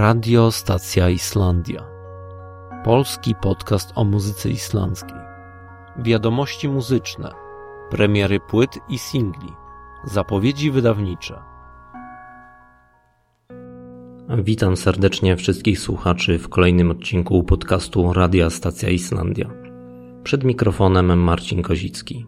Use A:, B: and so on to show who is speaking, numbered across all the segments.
A: Radio Stacja Islandia. Polski podcast o muzyce islandzkiej. Wiadomości muzyczne, premiery płyt i singli, zapowiedzi wydawnicze. Witam serdecznie wszystkich słuchaczy w kolejnym odcinku podcastu Radia Stacja Islandia. Przed mikrofonem Marcin Kozicki.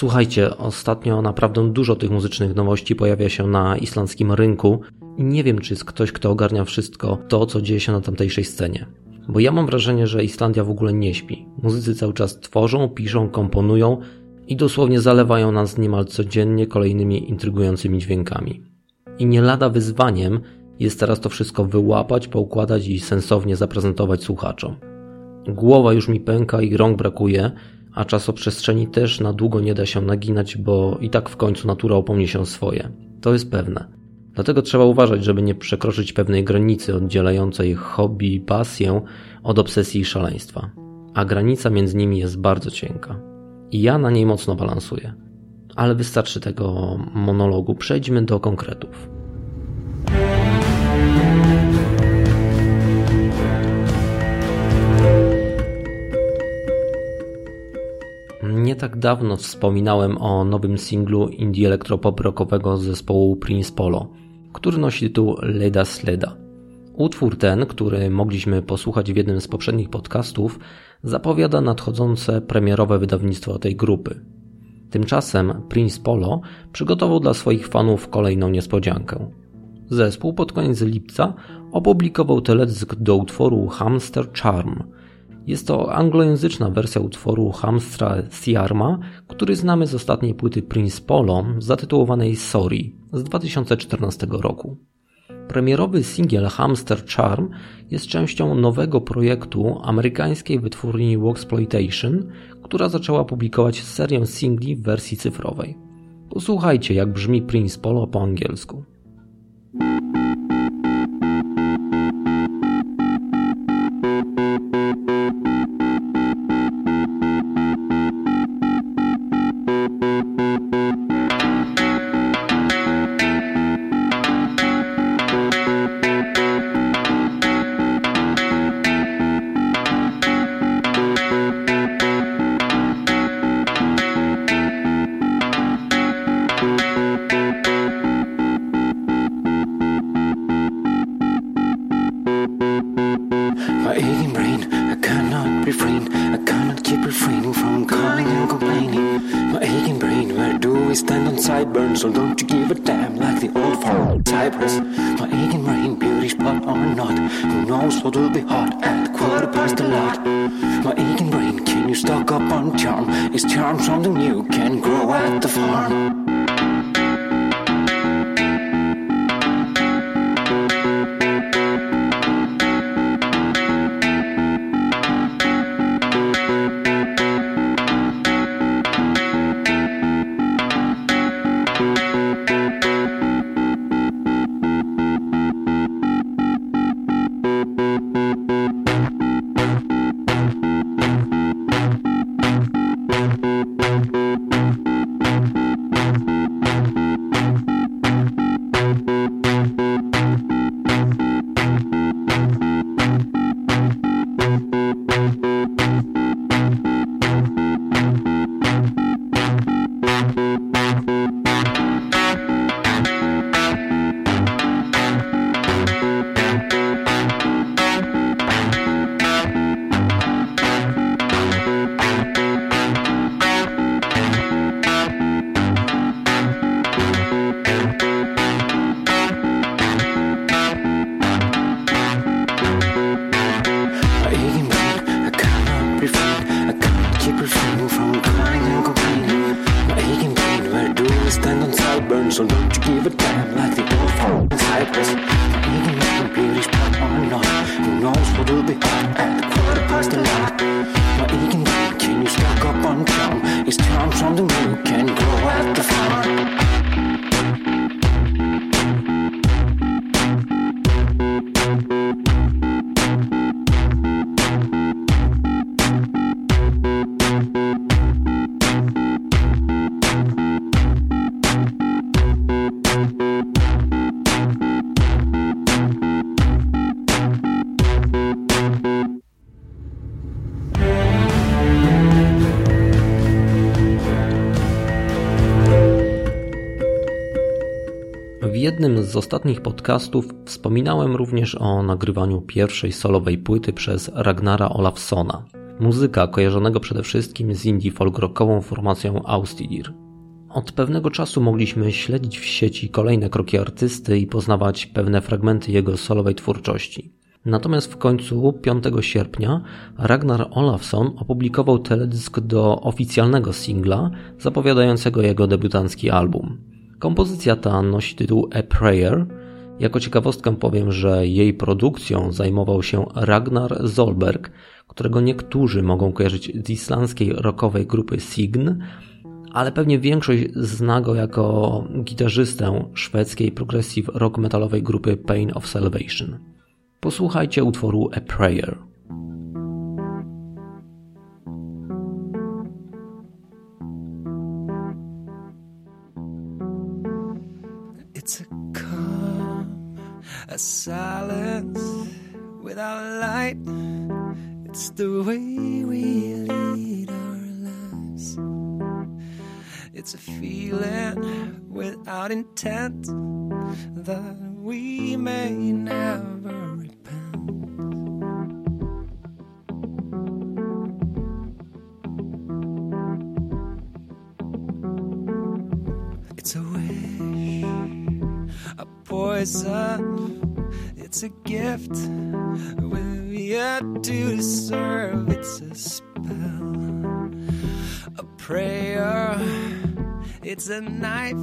A: Słuchajcie, ostatnio naprawdę dużo tych muzycznych nowości pojawia się na islandzkim rynku i nie wiem, czy jest ktoś, kto ogarnia wszystko to, co dzieje się na tamtejszej scenie. Bo ja mam wrażenie, że Islandia w ogóle nie śpi. Muzycy cały czas tworzą, piszą, komponują i dosłownie zalewają nas niemal codziennie kolejnymi intrygującymi dźwiękami. I nie lada wyzwaniem jest teraz to wszystko wyłapać, poukładać i sensownie zaprezentować słuchaczom. Głowa już mi pęka i rąk brakuje, a czasoprzestrzeni też na długo nie da się naginać, bo i tak w końcu natura upomni się swoje. To jest pewne. Dlatego trzeba uważać, żeby nie przekroczyć pewnej granicy oddzielającej hobby i pasję od obsesji i szaleństwa. A granica między nimi jest bardzo cienka. I ja na niej mocno balansuję. Ale wystarczy tego monologu, przejdźmy do konkretów. Nie tak dawno wspominałem o nowym singlu indie elektropop rockowego zespołu Prince Polo, który nosi tytuł Leda Sleda. Utwór ten, który mogliśmy posłuchać w jednym z poprzednich podcastów, zapowiada nadchodzące premierowe wydawnictwo tej grupy. Tymczasem Prince Polo przygotował dla swoich fanów kolejną niespodziankę. Zespół pod koniec lipca opublikował teledysk do utworu Hamster Charm – jest to anglojęzyczna wersja utworu Hamstra Siarma, który znamy z ostatniej płyty Prince Polo zatytułowanej Sorry z 2014 roku. Premierowy singiel Hamster Charm jest częścią nowego projektu amerykańskiej wytwórni Worksploitation, która zaczęła publikować serię singli w wersji cyfrowej. Posłuchajcie, jak brzmi Prince Polo po angielsku. Ostatnich podcastów wspominałem również o nagrywaniu pierwszej solowej płyty przez Ragnara Olafsona, muzyka kojarzonego przede wszystkim z indie folk rockową formacją Austidir. Od pewnego czasu mogliśmy śledzić w sieci kolejne kroki artysty i poznawać pewne fragmenty jego solowej twórczości. Natomiast w końcu 5 sierpnia Ragnar Olafsson opublikował teledysk do oficjalnego singla zapowiadającego jego debiutancki album. Kompozycja ta nosi tytuł A Prayer. Jako ciekawostkę powiem, że jej produkcją zajmował się Ragnar Zolberg, którego niektórzy mogą kojarzyć z islandzkiej rockowej grupy Sign, ale pewnie większość zna go jako gitarzystę szwedzkiej progressive rock metalowej grupy Pain of Salvation. Posłuchajcie utworu A Prayer. Silence without light. It's the way we lead our lives. It's a feeling without intent that we may never repent. It's a wish, a poison. It's a gift we've yet to deserve. It's a spell, a prayer. It's a knife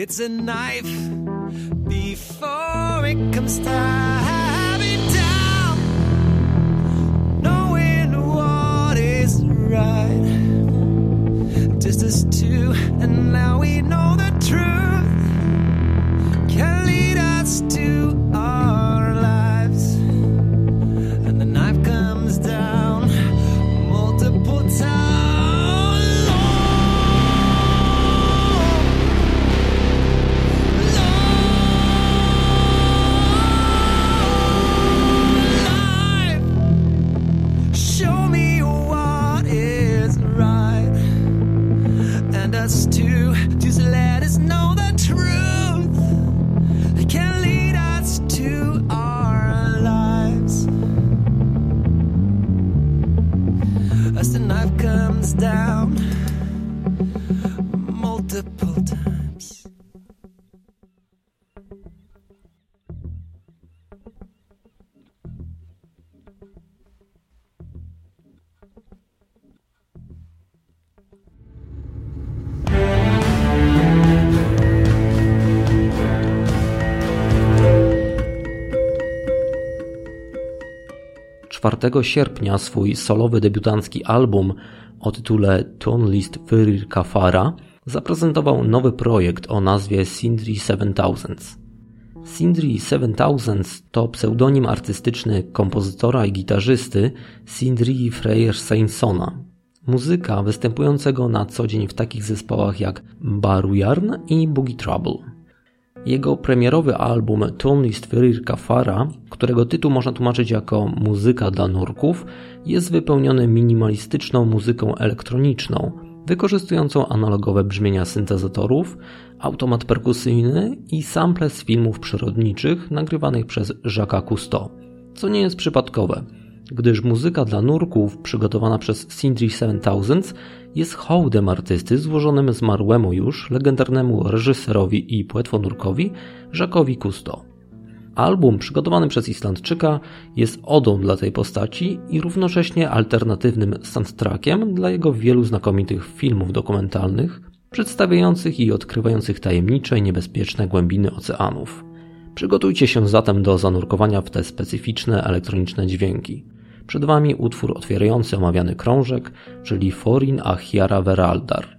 A: it's a knife before it comes stabbing sierpnia swój solowy debiutancki album o tytule Tone List Fyrir Kafara zaprezentował nowy projekt o nazwie Sindri 7000. Sindri 7000 to pseudonim artystyczny kompozytora i gitarzysty Sindri Freyr Sainsona, muzyka występującego na co dzień w takich zespołach jak Barujarn i Boogie Trouble. Jego premierowy album Tonlist Ferir Kafara, którego tytuł można tłumaczyć jako muzyka dla nurków, jest wypełniony minimalistyczną muzyką elektroniczną, wykorzystującą analogowe brzmienia syntezatorów, automat perkusyjny i sample z filmów przyrodniczych nagrywanych przez Jacques Cousteau, co nie jest przypadkowe – gdyż muzyka dla nurków przygotowana przez Sindri 7000 jest hołdem artysty złożonym zmarłemu już legendarnemu reżyserowi i płetwonurkowi Jacquesowi Cousteau.
B: Album przygotowany przez Islandczyka jest odą dla tej postaci i równocześnie alternatywnym soundtrackiem dla jego wielu znakomitych filmów dokumentalnych, przedstawiających i odkrywających tajemnicze i niebezpieczne głębiny oceanów. Przygotujcie się zatem do zanurkowania w te specyficzne elektroniczne dźwięki. Przed Wami utwór otwierający omawiany krążek, czyli Forin Achiara Veraldar.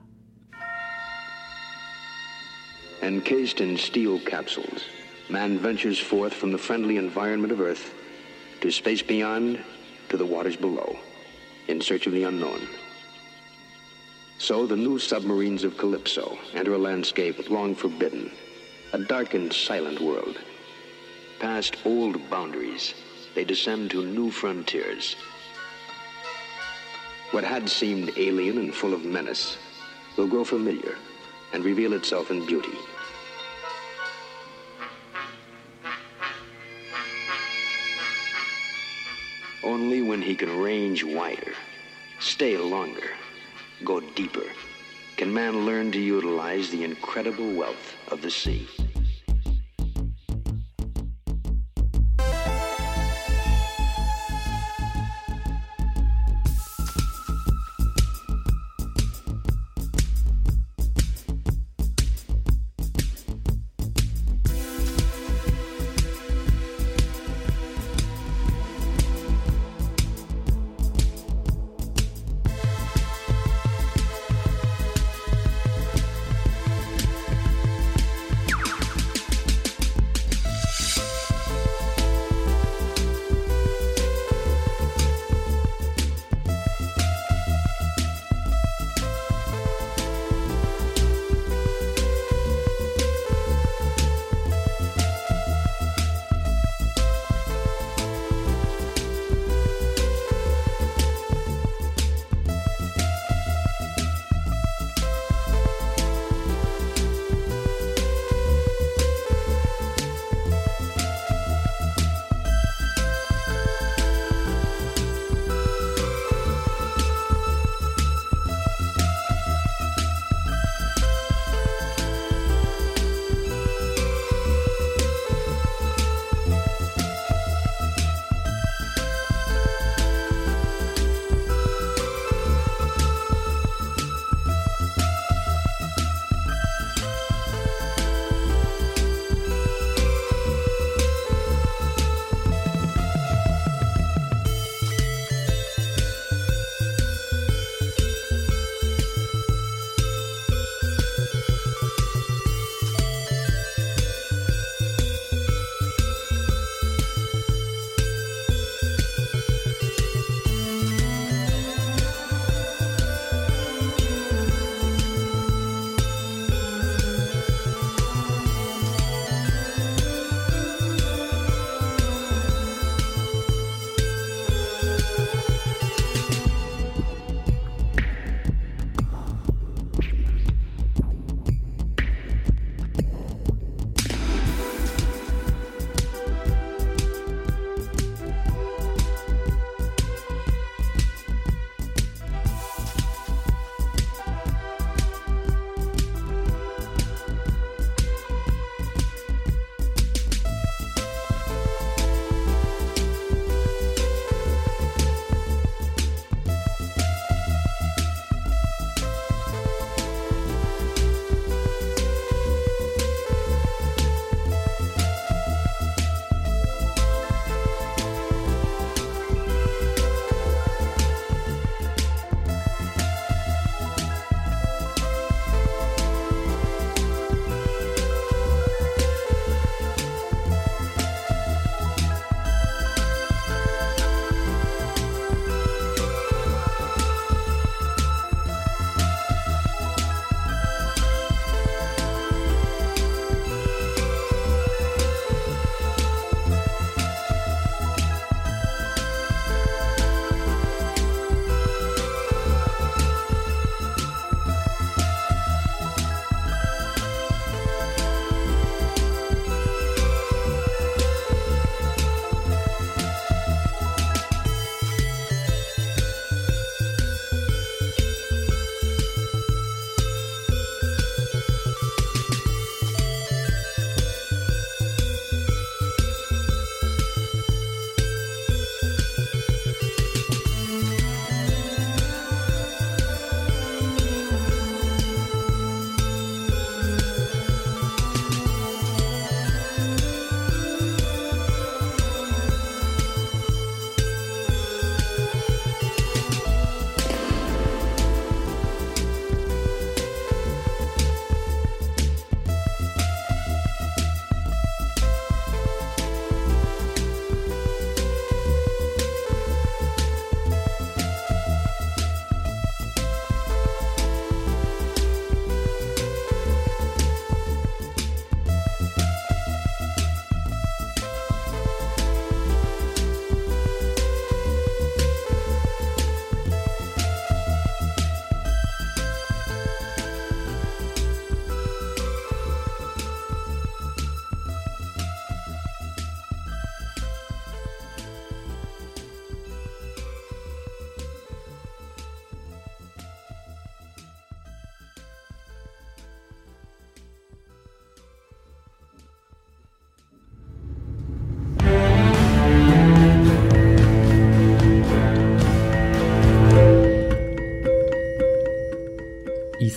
B: Encased in steel capsules, man ventures forth from the friendly environment of Earth to space beyond, to the waters below, in search of the unknown. So the new submarines of Calypso enter a landscape long forbidden, a dark and silent world. Past old boundaries, they descend to new frontiers. What had seemed alien and full of menace will grow familiar and reveal itself in beauty. Only when he can range wider, stay longer, go deeper, can man learn to utilize the incredible wealth of the sea.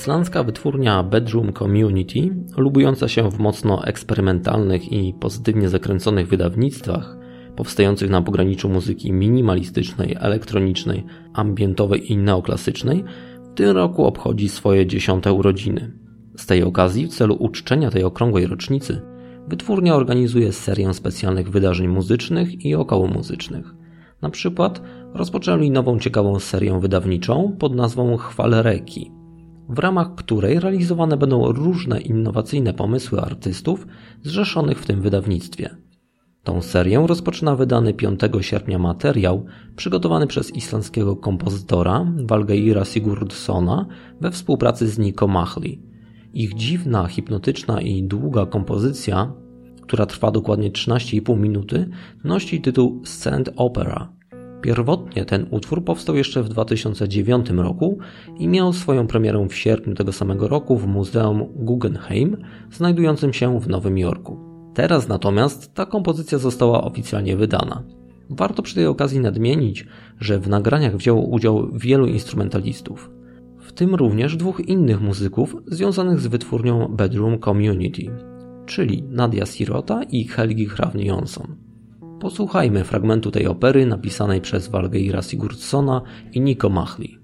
A: Islandzka wytwórnia Bedroom Community, lubująca się w mocno eksperymentalnych i pozytywnie zakręconych wydawnictwach, powstających na pograniczu muzyki minimalistycznej, elektronicznej, ambientowej i neoklasycznej, w tym roku obchodzi swoje dziesiąte urodziny. Z tej okazji, w celu uczczenia tej okrągłej rocznicy, wytwórnia organizuje serię specjalnych wydarzeń muzycznych i okołomuzycznych. Na przykład rozpoczęli nową ciekawą serię wydawniczą pod nazwą Chwalereki, w ramach której realizowane będą różne innowacyjne pomysły artystów zrzeszonych w tym wydawnictwie. Tą serię rozpoczyna wydany 5 sierpnia materiał przygotowany przez islandzkiego kompozytora Valgeira Sigurdssona we współpracy z Nico Machli. Ich dziwna, hipnotyczna i długa kompozycja, która trwa dokładnie 13,5 minuty, nosi tytuł Sand Opera. Pierwotnie ten utwór powstał jeszcze w 2009 roku i miał swoją premierę w sierpniu tego samego roku w Muzeum Guggenheim, znajdującym się w Nowym Jorku. Teraz natomiast ta kompozycja została oficjalnie wydana. Warto przy tej okazji nadmienić, że w nagraniach wzięło udział wielu instrumentalistów, w tym również dwóch innych muzyków związanych z wytwórnią Bedroom Community, czyli Nadia Sirota i Helgi Hravni Jonsson. Posłuchajmy fragmentu tej opery napisanej przez Valgeira Sigurdssona i Nico Machli.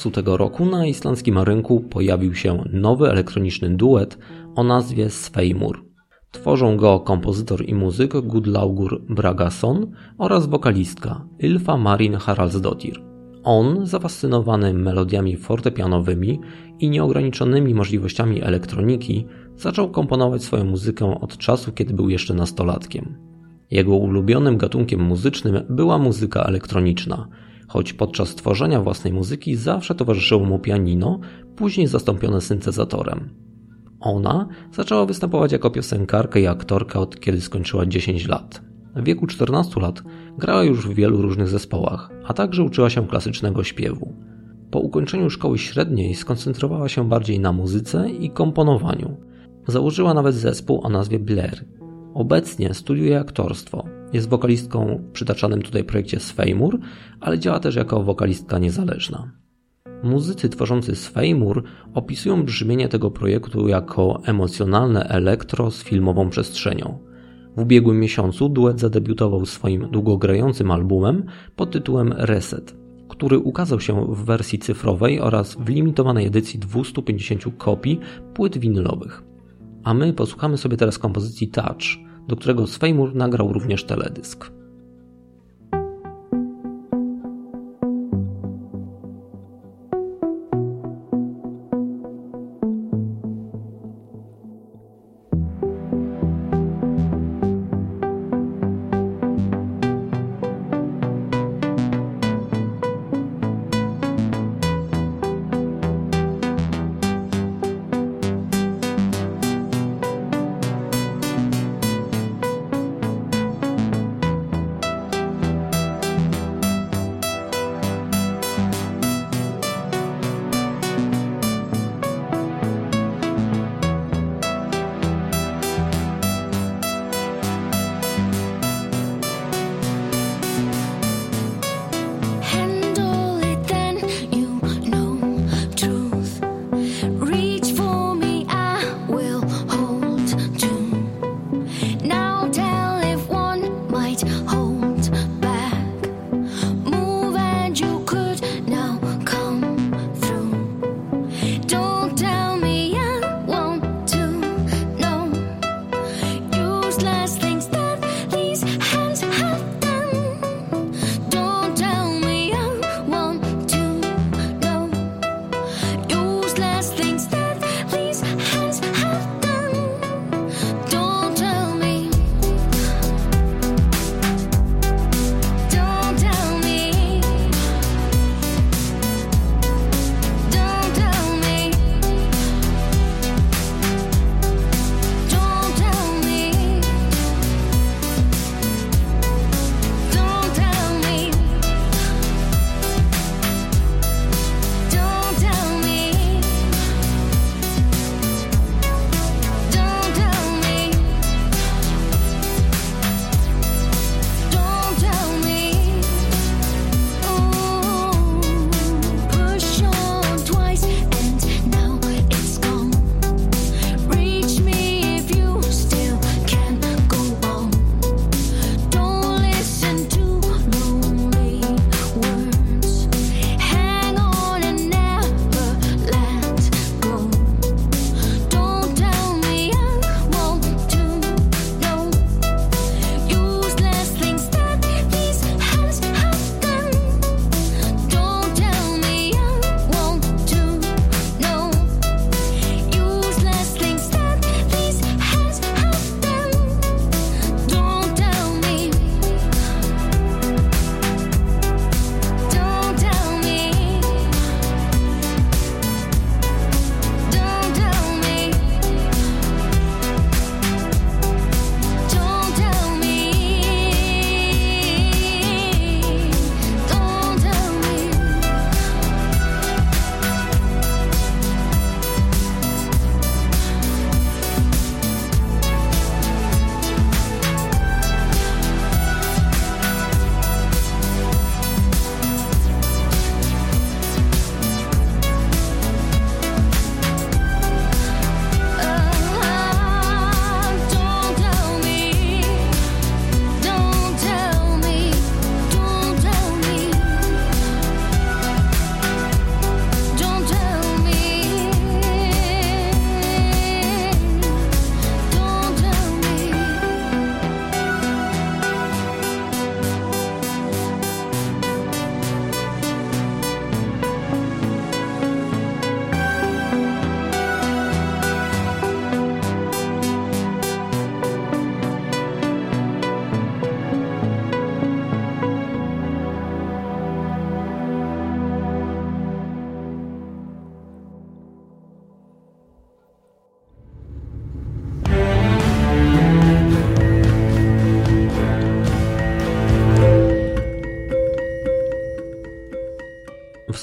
A: Marcu tego roku na islandzkim rynku pojawił się nowy elektroniczny duet o nazwie Sveimur. Tworzą go kompozytor i muzyk Gudlaugur Bragason oraz wokalistka Ylfa Marin Haraldsdottir. On, zafascynowany melodiami fortepianowymi i nieograniczonymi możliwościami elektroniki, zaczął komponować swoją muzykę od czasu, kiedy był jeszcze nastolatkiem. Jego ulubionym gatunkiem muzycznym była muzyka elektroniczna, choć podczas tworzenia własnej muzyki zawsze towarzyszyło mu pianino, później zastąpione syntezatorem. Ona zaczęła występować jako piosenkarka i aktorka od kiedy skończyła 10 lat. W wieku 14 lat grała już w wielu różnych zespołach, a także uczyła się klasycznego śpiewu. Po ukończeniu szkoły średniej skoncentrowała się bardziej na muzyce i komponowaniu. Założyła nawet zespół o nazwie Blair. Obecnie studiuje aktorstwo. Jest wokalistką w przytaczanym tutaj projekcie Sweymur, ale działa też jako wokalistka niezależna. Muzycy tworzący Sweymur opisują brzmienie tego projektu jako emocjonalne elektro z filmową przestrzenią. W ubiegłym miesiącu duet zadebiutował swoim długogrającym albumem pod tytułem Reset, który ukazał się w wersji cyfrowej oraz w limitowanej edycji 250 kopii płyt winylowych. A my posłuchamy sobie teraz kompozycji Touch, do którego Sweymur nagrał również teledysk.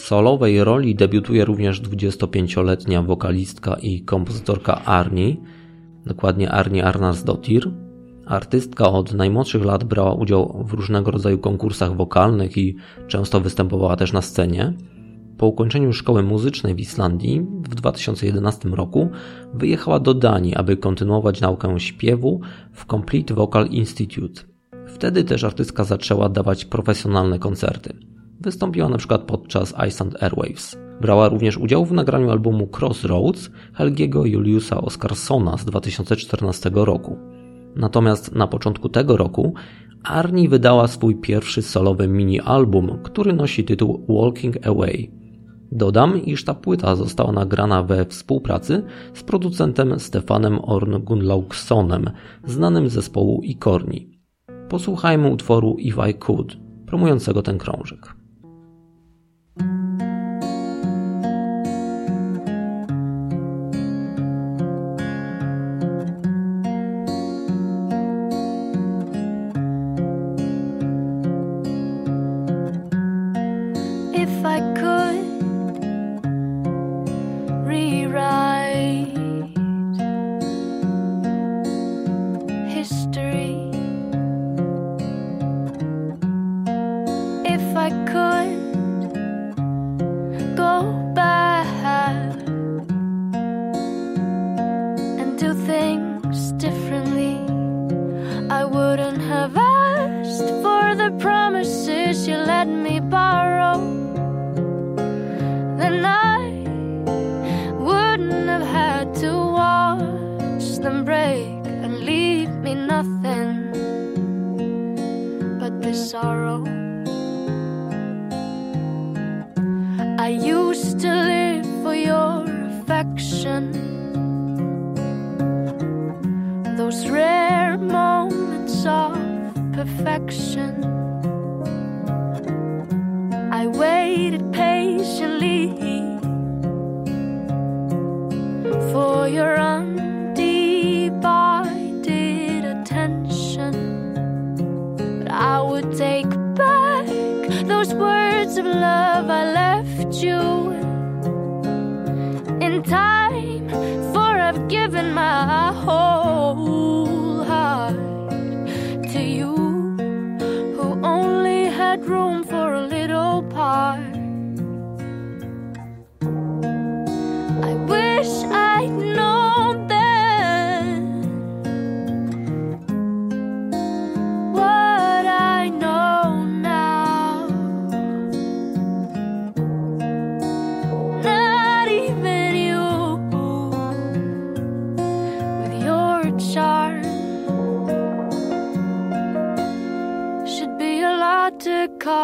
A: Solowej roli debiutuje również 25-letnia wokalistka i kompozytorka Arni, dokładnie Arni Arnarsdottir. Artystka od najmłodszych lat brała udział w różnego rodzaju konkursach wokalnych i często występowała też na scenie. Po ukończeniu szkoły muzycznej w Islandii w 2011 roku wyjechała do Danii, aby kontynuować naukę śpiewu w Complete Vocal Institute. Wtedy też artystka zaczęła dawać profesjonalne koncerty. Wystąpiła przykład podczas Iceland Airwaves. Brała również udział w nagraniu albumu Crossroads Helgiego Juliusa Oscarsona z 2014 roku. Natomiast na początku tego roku Arni wydała swój pierwszy solowy mini-album, który nosi tytuł Walking Away. Dodam, iż ta płyta została nagrana we współpracy z producentem Stefanem Orn Gunlaugsonem, znanym zespołu Ikorni. Posłuchajmy utworu If I Could, promującego ten krążek.
C: Affection.
A: I waited
C: patiently for your undivided attention. But I would take back those words of love I left you in time, for I've given my whole.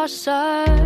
C: your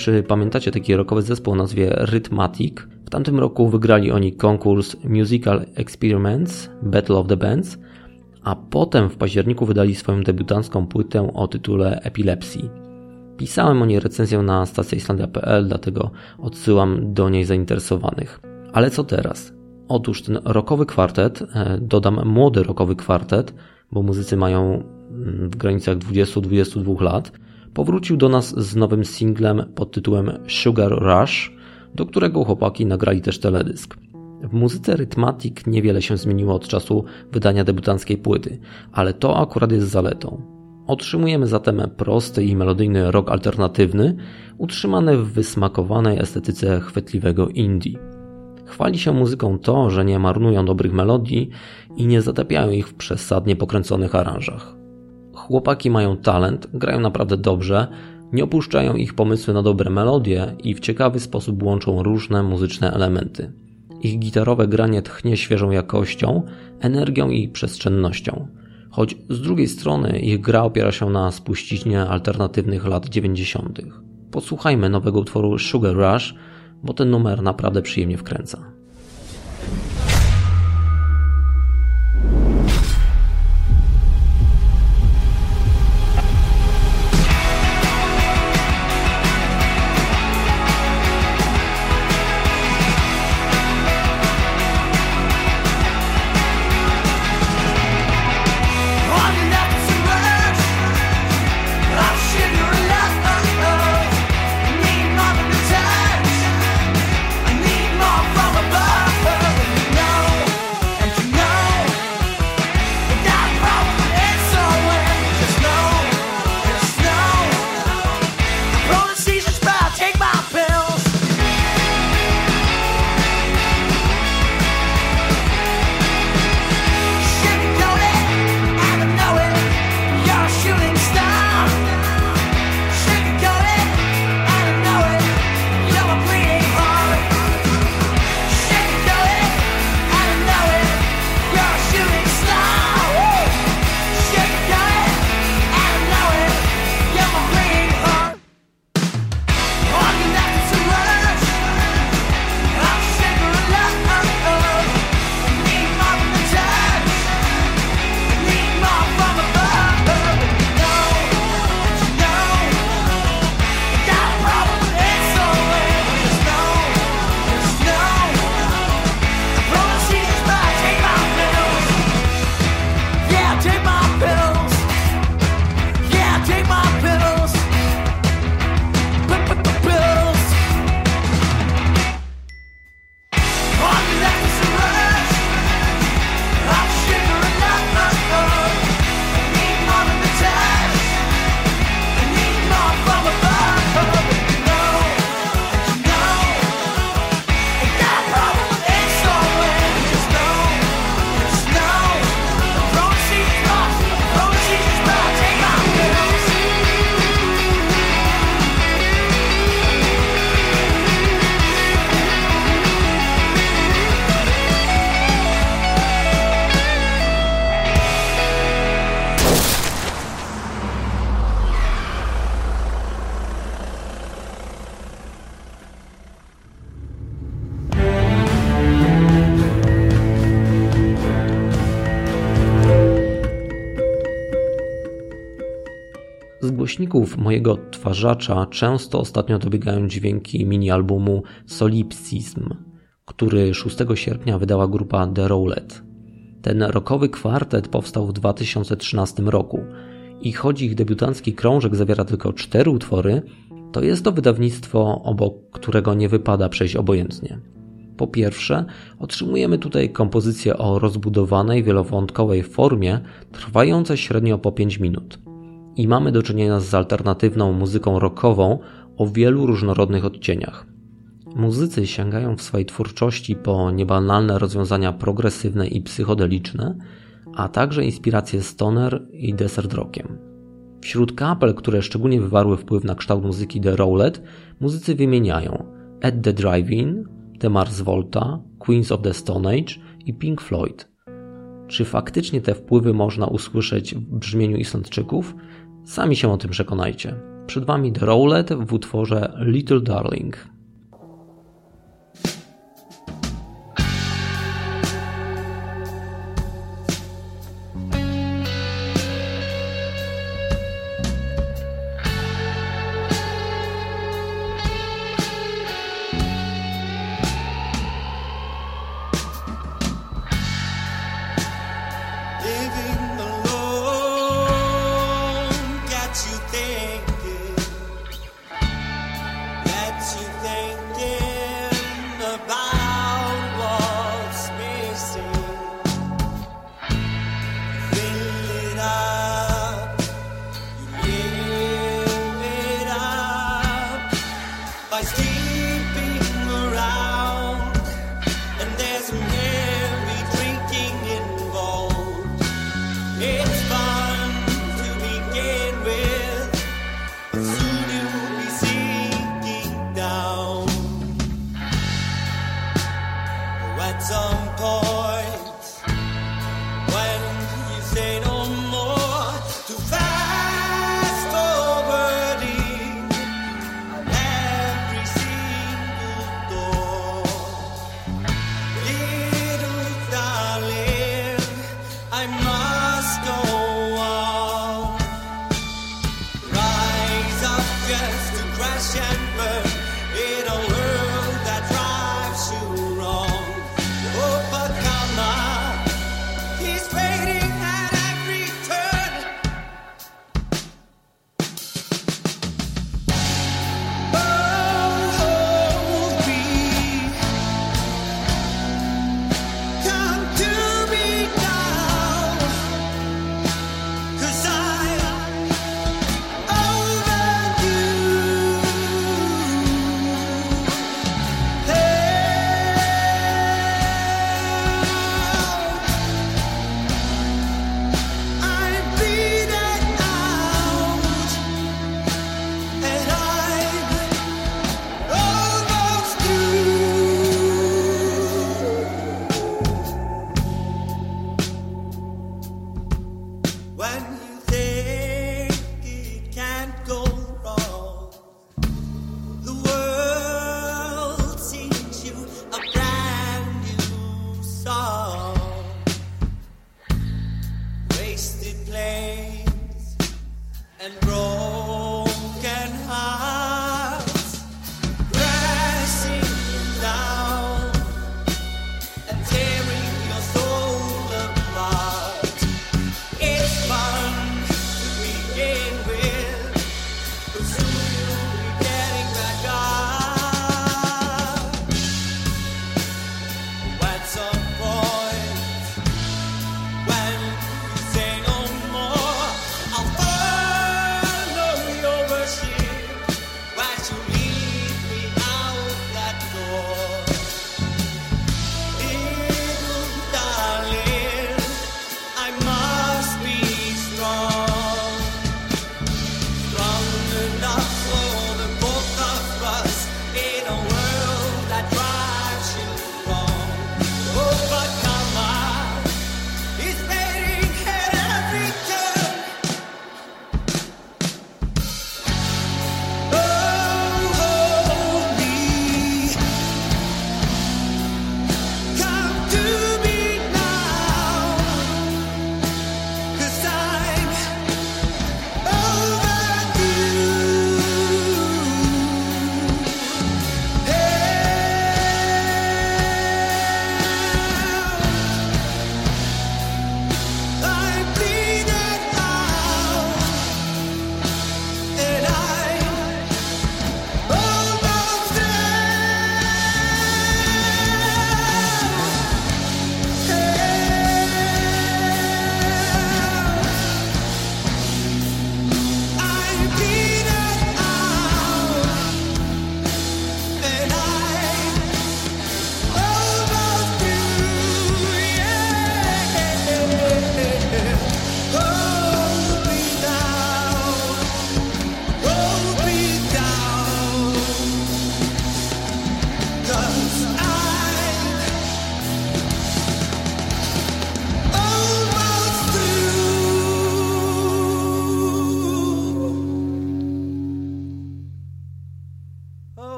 A: czy pamiętacie taki rockowy zespół o nazwie Rhythmatic. W tamtym roku wygrali oni konkurs Musical Experiments Battle of the Bands, a potem w październiku wydali swoją debiutancką płytę o tytule Epilepsy. Pisałem o niej recenzję na stacji islandia.pl, dlatego odsyłam do niej zainteresowanych. Ale co teraz? Otóż ten rockowy kwartet, e, dodam młody rockowy kwartet, bo muzycy mają mm, w granicach 20-22 lat, powrócił do nas z nowym singlem pod tytułem Sugar Rush, do którego chłopaki nagrali też teledysk. W muzyce Rhythmatic niewiele się zmieniło od czasu wydania debiutanckiej płyty, ale to akurat jest zaletą. Otrzymujemy zatem prosty i melodyjny rock alternatywny, utrzymany w wysmakowanej estetyce chwytliwego indie. Chwali się muzyką to, że nie marnują dobrych melodii i nie zatapiają ich w przesadnie pokręconych aranżach. Chłopaki mają talent, grają naprawdę dobrze, nie opuszczają ich pomysły na dobre melodie i w ciekawy sposób łączą różne muzyczne elementy. Ich gitarowe granie tchnie świeżą jakością, energią i przestrzennością. Choć z drugiej strony ich gra opiera się na spuściźnie alternatywnych lat 90. Posłuchajmy nowego utworu Sugar Rush, bo ten numer naprawdę przyjemnie wkręca. Głośników mojego odtwarzacza często ostatnio dobiegają dźwięki mini-albumu Solipsism, który 6 sierpnia wydała grupa The Rowlet. Ten rockowy kwartet powstał w 2013 roku i choć ich debiutancki krążek zawiera tylko cztery utwory, to jest to wydawnictwo, obok którego nie wypada przejść obojętnie. Po pierwsze, otrzymujemy tutaj kompozycję o rozbudowanej, wielowątkowej formie, trwające średnio po 5 minut i mamy do czynienia z alternatywną muzyką rockową o wielu różnorodnych odcieniach. Muzycy sięgają w swojej twórczości po niebanalne rozwiązania progresywne i psychodeliczne, a także inspiracje stoner i desert rockiem. Wśród kapel, które szczególnie wywarły wpływ na kształt muzyki The Rowlet, muzycy wymieniają Ed the Drive-In, The Mars Volta, Queens of the Stone Age i Pink Floyd. Czy faktycznie te wpływy można usłyszeć w brzmieniu Islandczyków? Sami się o tym przekonajcie.
D: Przed Wami The Rowlet w utworze Little Darling.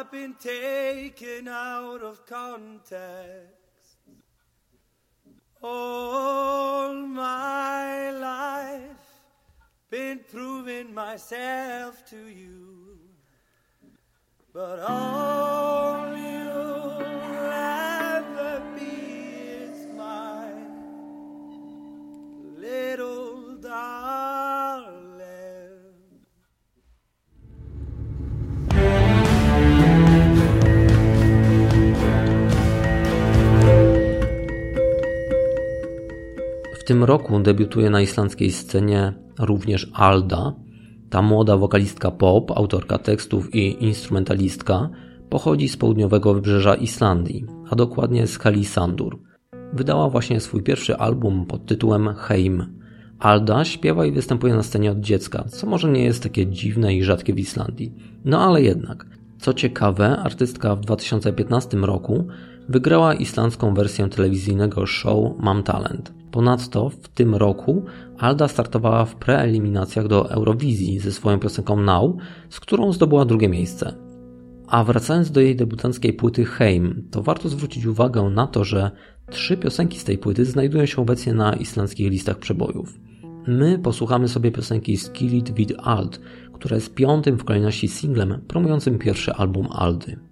D: I've been taken out of context. All my life, been proving myself to you, but all you'll
E: tym roku debiutuje na islandzkiej scenie również Alda, ta młoda wokalistka pop, autorka tekstów i instrumentalistka, pochodzi z południowego wybrzeża Islandii, a dokładnie z Halisandur. Wydała właśnie swój pierwszy album pod tytułem Heim. Alda śpiewa i występuje na scenie od dziecka, co może nie jest takie dziwne i rzadkie w Islandii. No ale jednak. Co ciekawe, artystka w 2015 roku wygrała islandzką wersję telewizyjnego show Mam Talent. Ponadto w tym roku Alda startowała w preeliminacjach do Eurowizji ze swoją piosenką Now, z którą zdobyła drugie miejsce. A wracając do jej debiutanckiej płyty Heim, to warto zwrócić uwagę na to, że trzy piosenki z tej płyty znajdują się obecnie na islandzkich listach przebojów. My posłuchamy sobie piosenki Skillit vid Alt, która jest piątym w kolejności singlem promującym pierwszy album Aldy.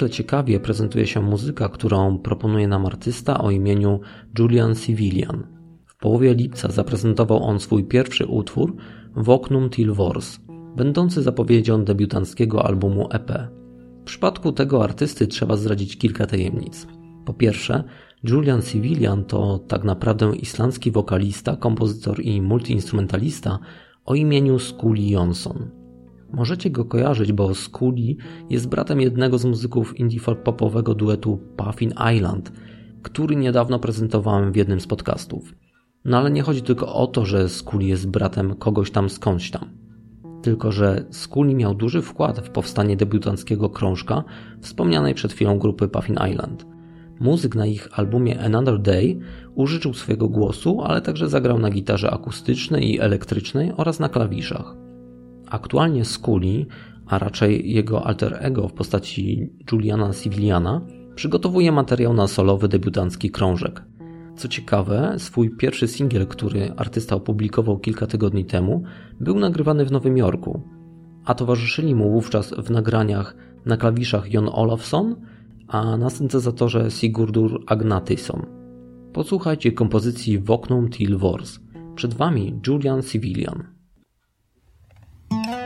F: Niezwykle ciekawie prezentuje się muzyka, którą proponuje nam artysta o imieniu Julian Civilian. W połowie lipca zaprezentował on swój pierwszy utwór Vocnum Till Wars, będący zapowiedzią debiutanckiego albumu EP. W przypadku tego artysty trzeba zdradzić kilka tajemnic. Po pierwsze, Julian Civilian to tak naprawdę islandzki wokalista, kompozytor i multiinstrumentalista o imieniu Scully Johnson. Możecie go kojarzyć, bo Scully jest bratem jednego z muzyków indie folk popowego duetu Puffin Island, który niedawno prezentowałem w jednym z podcastów. No ale nie chodzi tylko o to, że Scully jest bratem kogoś tam skądś tam. Tylko, że Scully miał duży wkład w powstanie debiutanckiego krążka wspomnianej przed chwilą grupy Puffin Island. Muzyk na ich albumie Another Day użyczył swojego głosu, ale także zagrał na gitarze akustycznej i elektrycznej oraz na klawiszach. Aktualnie Scully, a raczej jego alter ego w postaci Juliana Civiliana, przygotowuje materiał na solowy debiutancki krążek. Co ciekawe, swój pierwszy singiel, który artysta opublikował kilka tygodni temu, był nagrywany w Nowym Jorku, a towarzyszyli mu wówczas w nagraniach na klawiszach Jon Olafsson, a na syntezatorze Sigurdur Agnatyson. Posłuchajcie kompozycji Vocnum Till Wars. Przed Wami Julian Civilian. Mm-hmm.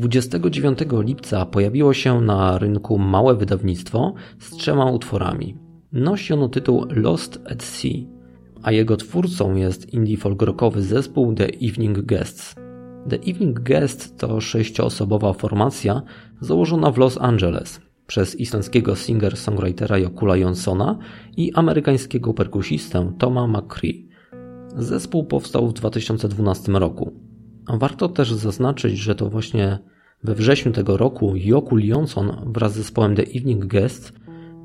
A: 29 lipca pojawiło się na rynku małe wydawnictwo z trzema utworami. Nosi ono tytuł Lost at Sea, a jego twórcą jest indie folk zespół The Evening Guests. The Evening Guests to sześcioosobowa formacja założona w Los Angeles przez islandzkiego singer-songwritera Jokula Jonsona i amerykańskiego perkusistę Toma McCree. Zespół powstał w 2012 roku. Warto też zaznaczyć, że to właśnie we wrześniu tego roku Jokul Jonson wraz z zespołem The Evening Guests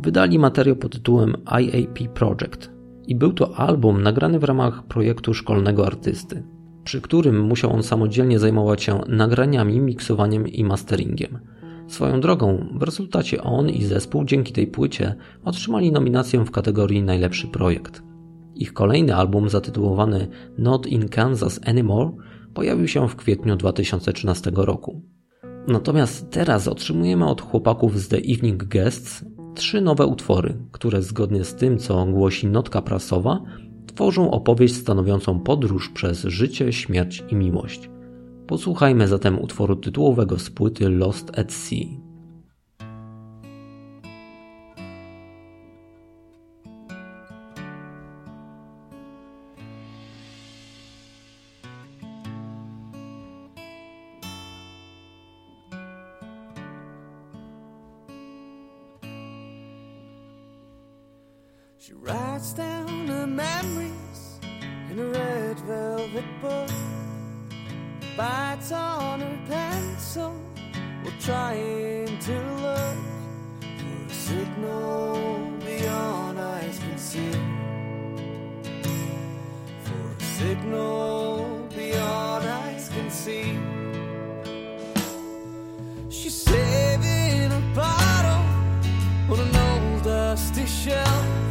A: wydali materiał pod tytułem IAP Project i był to album nagrany w ramach projektu szkolnego artysty, przy którym musiał on samodzielnie zajmować się nagraniami, miksowaniem i masteringiem. Swoją drogą, w rezultacie on i zespół dzięki tej płycie otrzymali nominację w kategorii Najlepszy projekt. Ich kolejny album zatytułowany Not in Kansas Anymore pojawił się w kwietniu 2013 roku. Natomiast teraz otrzymujemy od chłopaków z The Evening Guests trzy nowe utwory, które zgodnie z tym, co głosi notka prasowa, tworzą opowieść stanowiącą podróż przez życie, śmierć i miłość. Posłuchajmy zatem utworu tytułowego z płyty Lost at Sea.
G: Book. Bites on her pencil while trying to look for a signal beyond eyes can see. For a signal beyond eyes can see. She's saving a bottle on an old dusty shelf.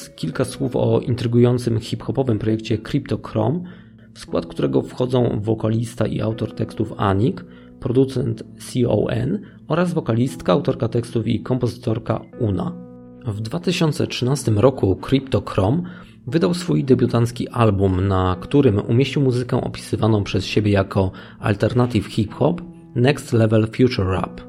A: Teraz kilka słów o intrygującym hip-hopowym projekcie Cryptochrome, w skład którego wchodzą wokalista i autor tekstów Anik, producent CON oraz wokalistka, autorka tekstów i kompozytorka Una. W 2013 roku Cryptochrome wydał swój debiutancki album, na którym umieścił muzykę opisywaną przez siebie jako alternative hip-hop Next Level Future Rap.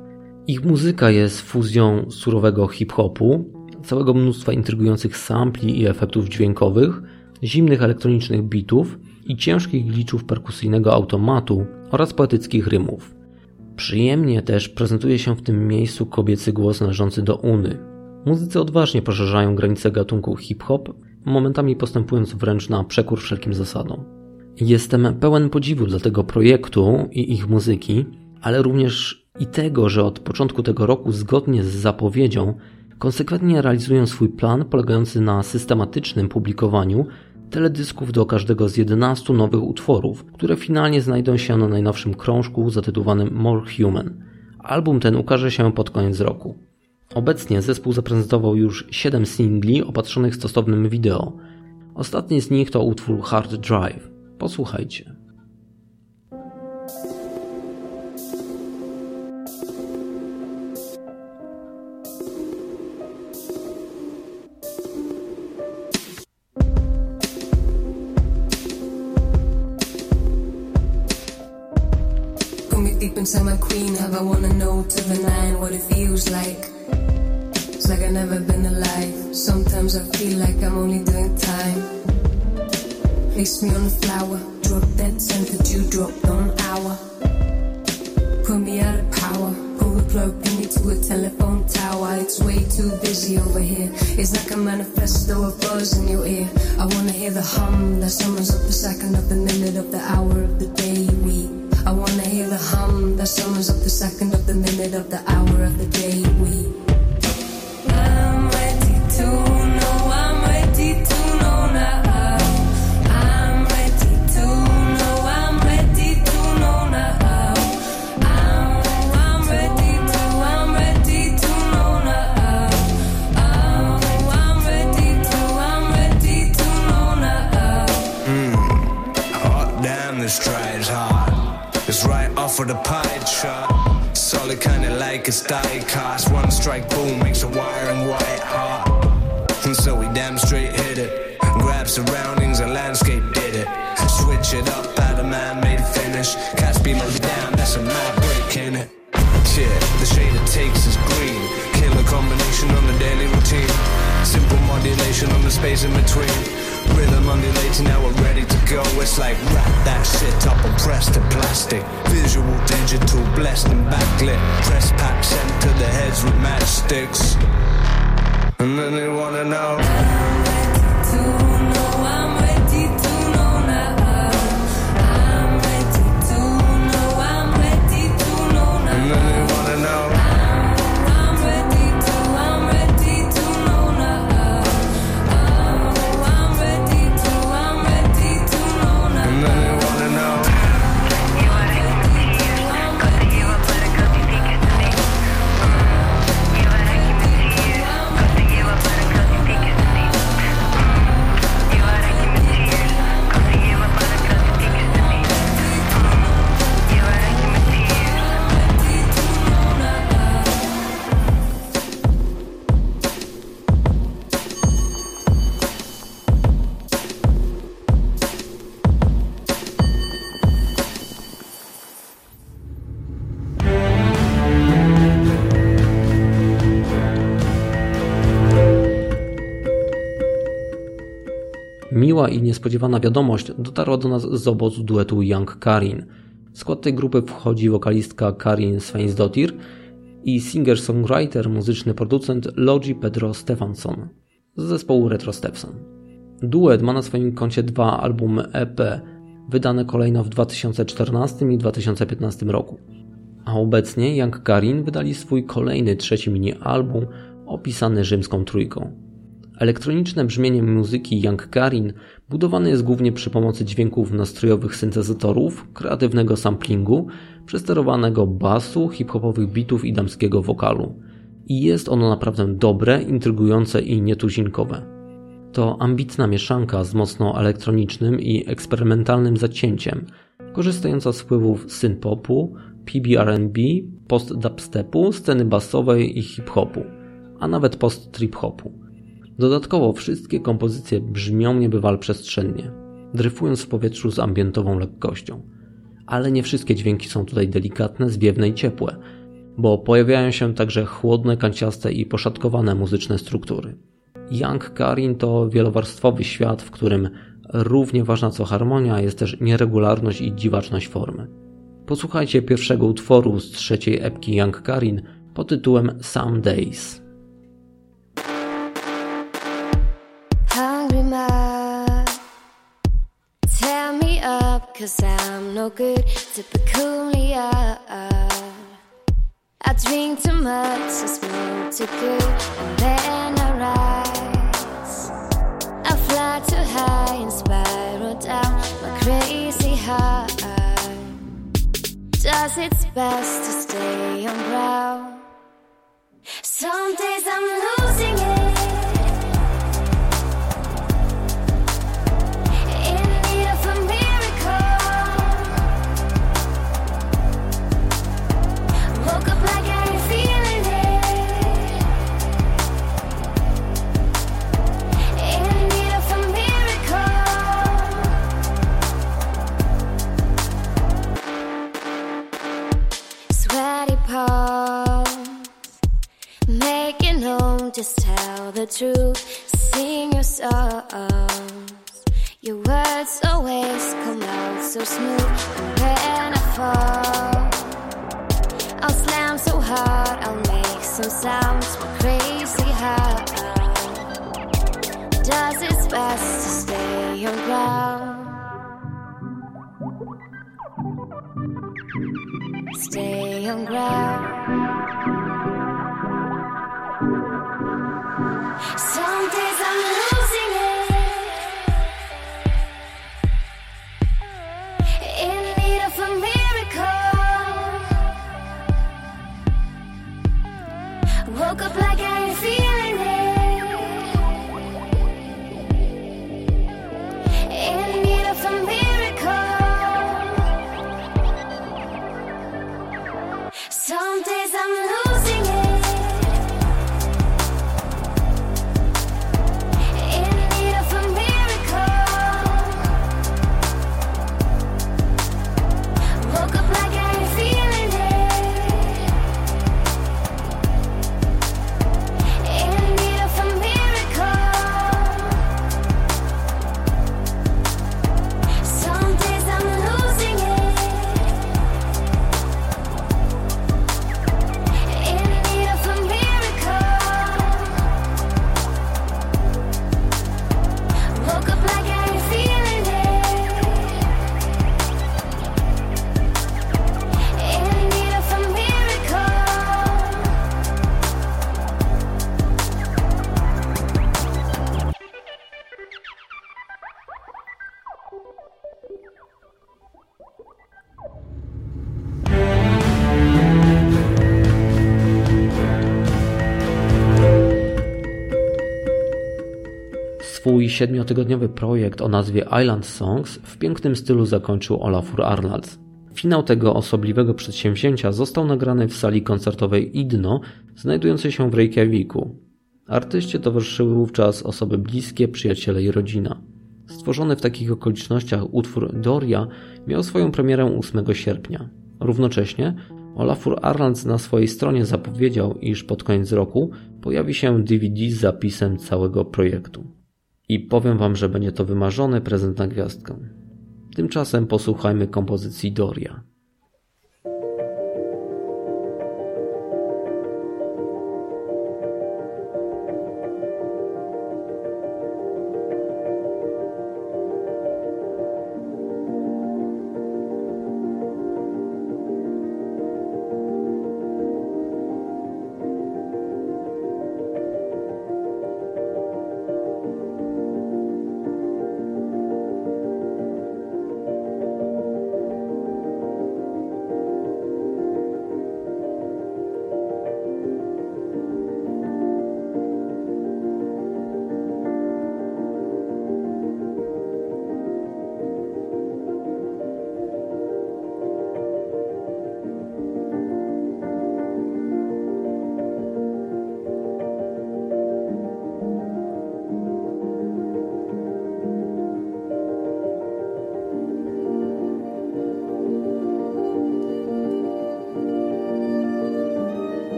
A: Ich muzyka jest fuzją surowego hip-hopu, całego mnóstwa intrygujących sampli i efektów dźwiękowych, zimnych elektronicznych bitów i ciężkich glitchów perkusyjnego automatu oraz poetyckich rymów. Przyjemnie też prezentuje się w tym miejscu kobiecy głos należący do Uny. Muzycy odważnie poszerzają granice gatunku hip-hop, momentami postępując wręcz na przekór wszelkim zasadom. Jestem pełen podziwu dla tego projektu i ich muzyki, ale również i tego, że od początku tego roku zgodnie z zapowiedzią konsekwentnie realizują swój plan polegający na systematycznym publikowaniu teledysków do każdego z 11 nowych utworów, które finalnie znajdą się na najnowszym krążku zatytułowanym More Human. Album ten ukaże się pod koniec roku. Obecnie zespół zaprezentował już 7 singli opatrzonych stosownym wideo. Ostatni z nich to utwór Hard Drive. Posłuchajcie.
H: Inside my queen. Have I wanna know to the nine what it feels like? It's like I've never been alive. Sometimes I feel like I'm only doing time. Place me on a flower, drop that scent that you dropped on hour. Put me out of power, pull the plug, pin me to a telephone tower. It's way too busy over here. It's like a manifesto of buzz in your ear. I wanna hear the hum that summons up the second of the minute of the hour of the day we. I wanna hear the hum that summons up the second of the minute of the hour of the day we.
I: Of the pie chart. Solid kinda like a die cast. One strike, boom, makes a wiring white hot. And so we damn straight hit it. Grab surroundings and landscape did it. Switch it up, add a man-made finish. Cats below down, that's a mad break in it. Yeah, the shade it takes is green. Killer combination on the daily routine. Simple modulation on the space in between. Rhythm undulating, now we're ready to go. It's like wrap that shit up and press to plastic. Visual, digital, blessed and backlit. Press pack sent to the heads with matchsticks. And then they wanna know.
A: Miła i niespodziewana wiadomość dotarła do nas z obozu duetu Young Karin. W skład tej grupy wchodzi wokalistka Karin Sveinsdottir i singer-songwriter, muzyczny producent Logi Pedro Stefansson z zespołu Retro Stepson. Duet ma na swoim koncie dwa albumy EP, wydane kolejno w 2014 i 2015 roku. A obecnie Young Karin wydali swój kolejny trzeci mini-album opisany rzymską trójką. Elektroniczne brzmienie muzyki Young Karin budowane jest głównie przy pomocy dźwięków nastrojowych syntezatorów, kreatywnego samplingu, przesterowanego basu, hip-hopowych bitów i damskiego wokalu. I jest ono naprawdę dobre, intrygujące i nietuzinkowe. To ambitna mieszanka z mocno elektronicznym i eksperymentalnym zacięciem, korzystająca z wpływów synth-popu, PBR&B, post-dubstepu, sceny basowej i hip-hopu, a nawet post-trip-hopu. Dodatkowo wszystkie kompozycje brzmią niebywale przestrzennie, dryfując w powietrzu z ambientową lekkością. Ale nie wszystkie dźwięki są tutaj delikatne, zwiewne i ciepłe, bo pojawiają się także chłodne, kanciaste i poszatkowane muzyczne struktury. Young Karin to wielowarstwowy świat, w którym równie ważna co harmonia jest też nieregularność i dziwaczność formy. Posłuchajcie pierwszego utworu z trzeciej epki Young Karin pod tytułem Some Days.
E: Cause I'm no good to peculiar. I drink too much, I smoke too good, and then I rise. I fly too high and spiral down my crazy high. Does its best to stay on ground. Some days I'm losing it. Truth. Sing your songs. Your words always come out so smooth. And when I fall, I'll slam so hard, I'll make some sounds for crazy high. Does its best to stay on ground. Stay on ground.
A: Siedmiotygodniowy projekt o nazwie Island Songs w pięknym stylu zakończył Olafur Arnalds. Finał tego osobliwego przedsięwzięcia został nagrany w sali koncertowej Idno, znajdującej się w Reykjaviku. Artyście towarzyszyły wówczas osoby bliskie, przyjaciele i rodzina. Stworzony w takich okolicznościach utwór Doria miał swoją premierę 8 sierpnia. Równocześnie Olafur Arnalds na swojej stronie zapowiedział, iż pod koniec roku pojawi się DVD z zapisem całego projektu. I powiem wam, że będzie to wymarzony prezent na gwiazdkę. Tymczasem posłuchajmy kompozycji Doria.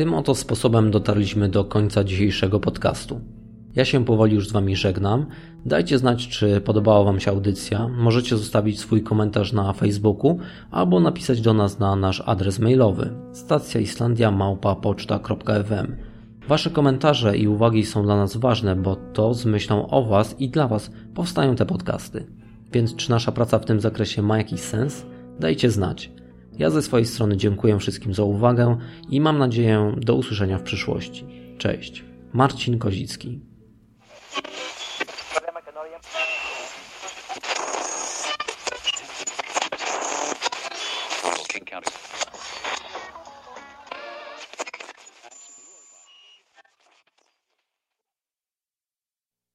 A: Tym oto sposobem dotarliśmy do końca dzisiejszego podcastu. Ja się powoli już z Wami żegnam. Dajcie znać, czy podobała Wam się audycja. Możecie zostawić swój komentarz na Facebooku albo napisać do nas na nasz adres mailowy stacja islandia poczta.fm. Wasze komentarze i uwagi są dla nas ważne, bo to z myślą o Was i dla Was powstają te podcasty. Więc czy nasza praca w tym zakresie ma jakiś sens? Dajcie znać. Ja ze swojej strony dziękuję wszystkim za uwagę i mam nadzieję do usłyszenia w przyszłości. Cześć. Marcin Kozicki.